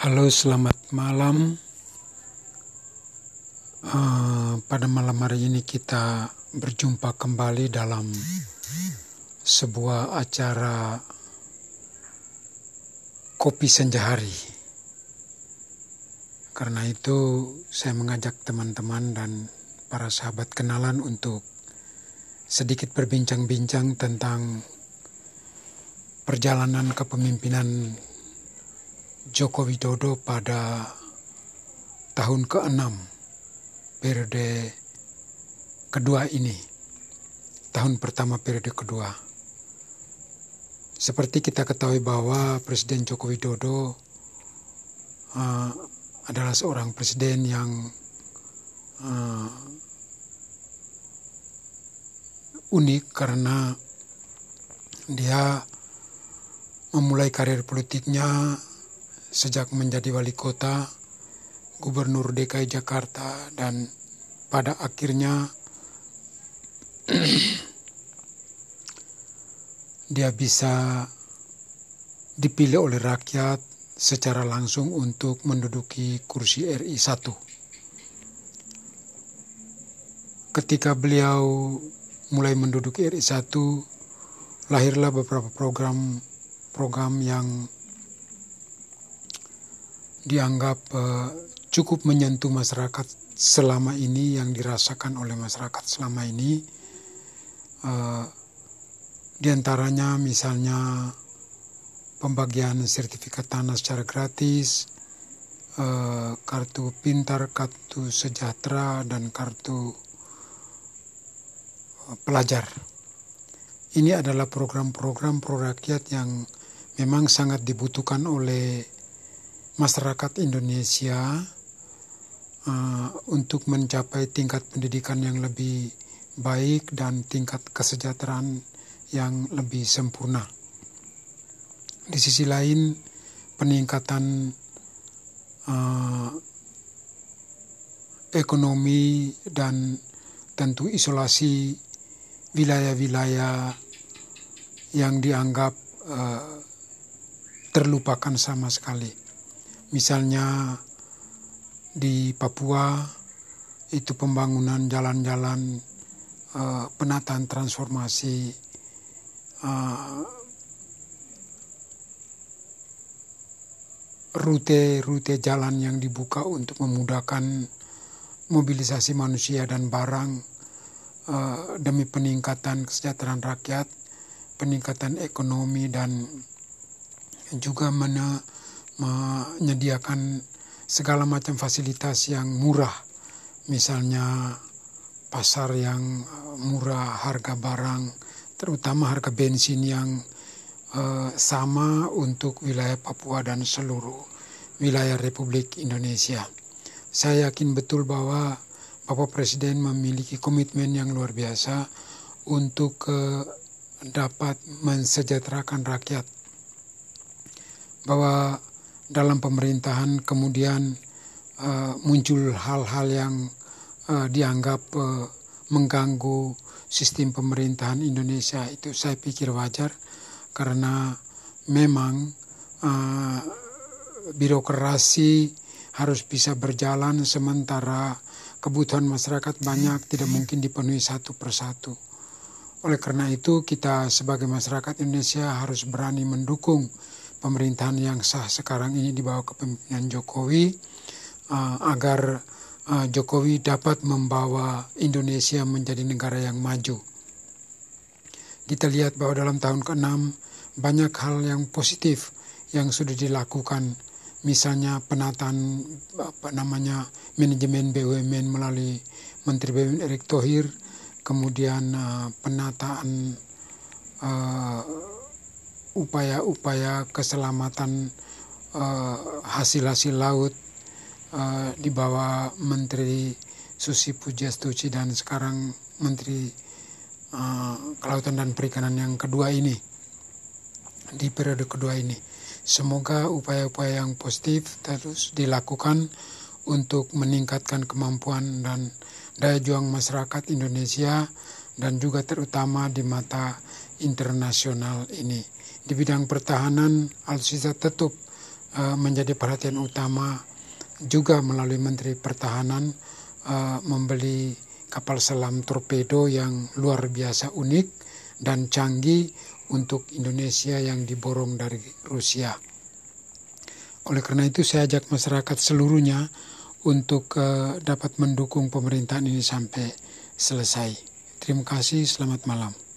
Halo, selamat malam. Uh, pada malam hari ini kita berjumpa kembali dalam sebuah acara kopi senja hari. Karena itu saya mengajak teman-teman dan para sahabat kenalan untuk sedikit berbincang-bincang tentang perjalanan kepemimpinan Joko Widodo pada tahun ke-6 periode kedua ini. Tahun pertama periode kedua. Seperti kita ketahui bahwa Presiden Joko Widodo uh, adalah seorang presiden yang uh, unik karena dia memulai karir politiknya sejak menjadi wali kota, gubernur DKI Jakarta, dan pada akhirnya dia bisa dipilih oleh rakyat secara langsung untuk menduduki kursi RI 1. Ketika beliau mulai menduduki RI 1, lahirlah beberapa program program yang dianggap uh, cukup menyentuh masyarakat selama ini yang dirasakan oleh masyarakat selama ini. Uh, di antaranya misalnya pembagian sertifikat tanah secara gratis uh, kartu pintar kartu sejahtera dan kartu pelajar. Ini adalah program-program pro rakyat yang memang sangat dibutuhkan oleh masyarakat Indonesia uh, untuk mencapai tingkat pendidikan yang lebih baik dan tingkat kesejahteraan yang lebih sempurna. Di sisi lain, peningkatan uh, ekonomi dan tentu isolasi wilayah-wilayah yang dianggap uh, terlupakan sama sekali. Misalnya di Papua itu pembangunan jalan-jalan uh, penataan transformasi rute-rute uh, jalan yang dibuka untuk memudahkan mobilisasi manusia dan barang uh, demi peningkatan kesejahteraan rakyat, peningkatan ekonomi dan juga mana menyediakan segala macam fasilitas yang murah, misalnya pasar yang eh, murah, harga barang, terutama harga bensin yang uh, sama untuk wilayah Papua dan seluruh wilayah Republik Indonesia. Saya yakin betul bahwa Bapak Presiden memiliki komitmen yang luar biasa untuk uh, dapat mensejahterakan rakyat. Bahwa dalam pemerintahan kemudian uh, muncul hal-hal yang uh, dianggap uh, mengganggu sistem pemerintahan Indonesia itu saya pikir wajar karena memang uh, birokrasi harus bisa berjalan sementara kebutuhan masyarakat banyak tidak mungkin dipenuhi satu persatu. Oleh karena itu kita sebagai masyarakat Indonesia harus berani mendukung pemerintahan yang sah sekarang ini di bawah kepemimpinan Jokowi uh, agar uh, Jokowi dapat membawa Indonesia menjadi negara yang maju. Kita lihat bahwa dalam tahun ke-6 banyak hal yang positif yang sudah dilakukan misalnya penataan apa namanya manajemen BUMN melalui Menteri BUMN Erick Thohir kemudian uh, penataan upaya-upaya keselamatan hasil-hasil uh, laut uh, di bawah Menteri Susi Pujastuci dan sekarang Menteri uh, Kelautan dan Perikanan yang kedua ini di periode kedua ini. Semoga upaya-upaya yang positif terus dilakukan untuk meningkatkan kemampuan dan daya juang masyarakat Indonesia dan juga terutama di mata internasional ini. Di bidang pertahanan, Al-Sisa tetap uh, menjadi perhatian utama juga melalui Menteri Pertahanan uh, membeli kapal selam torpedo yang luar biasa unik dan canggih untuk Indonesia yang diborong dari Rusia. Oleh karena itu saya ajak masyarakat seluruhnya untuk uh, dapat mendukung pemerintahan ini sampai selesai. Terima kasih, selamat malam.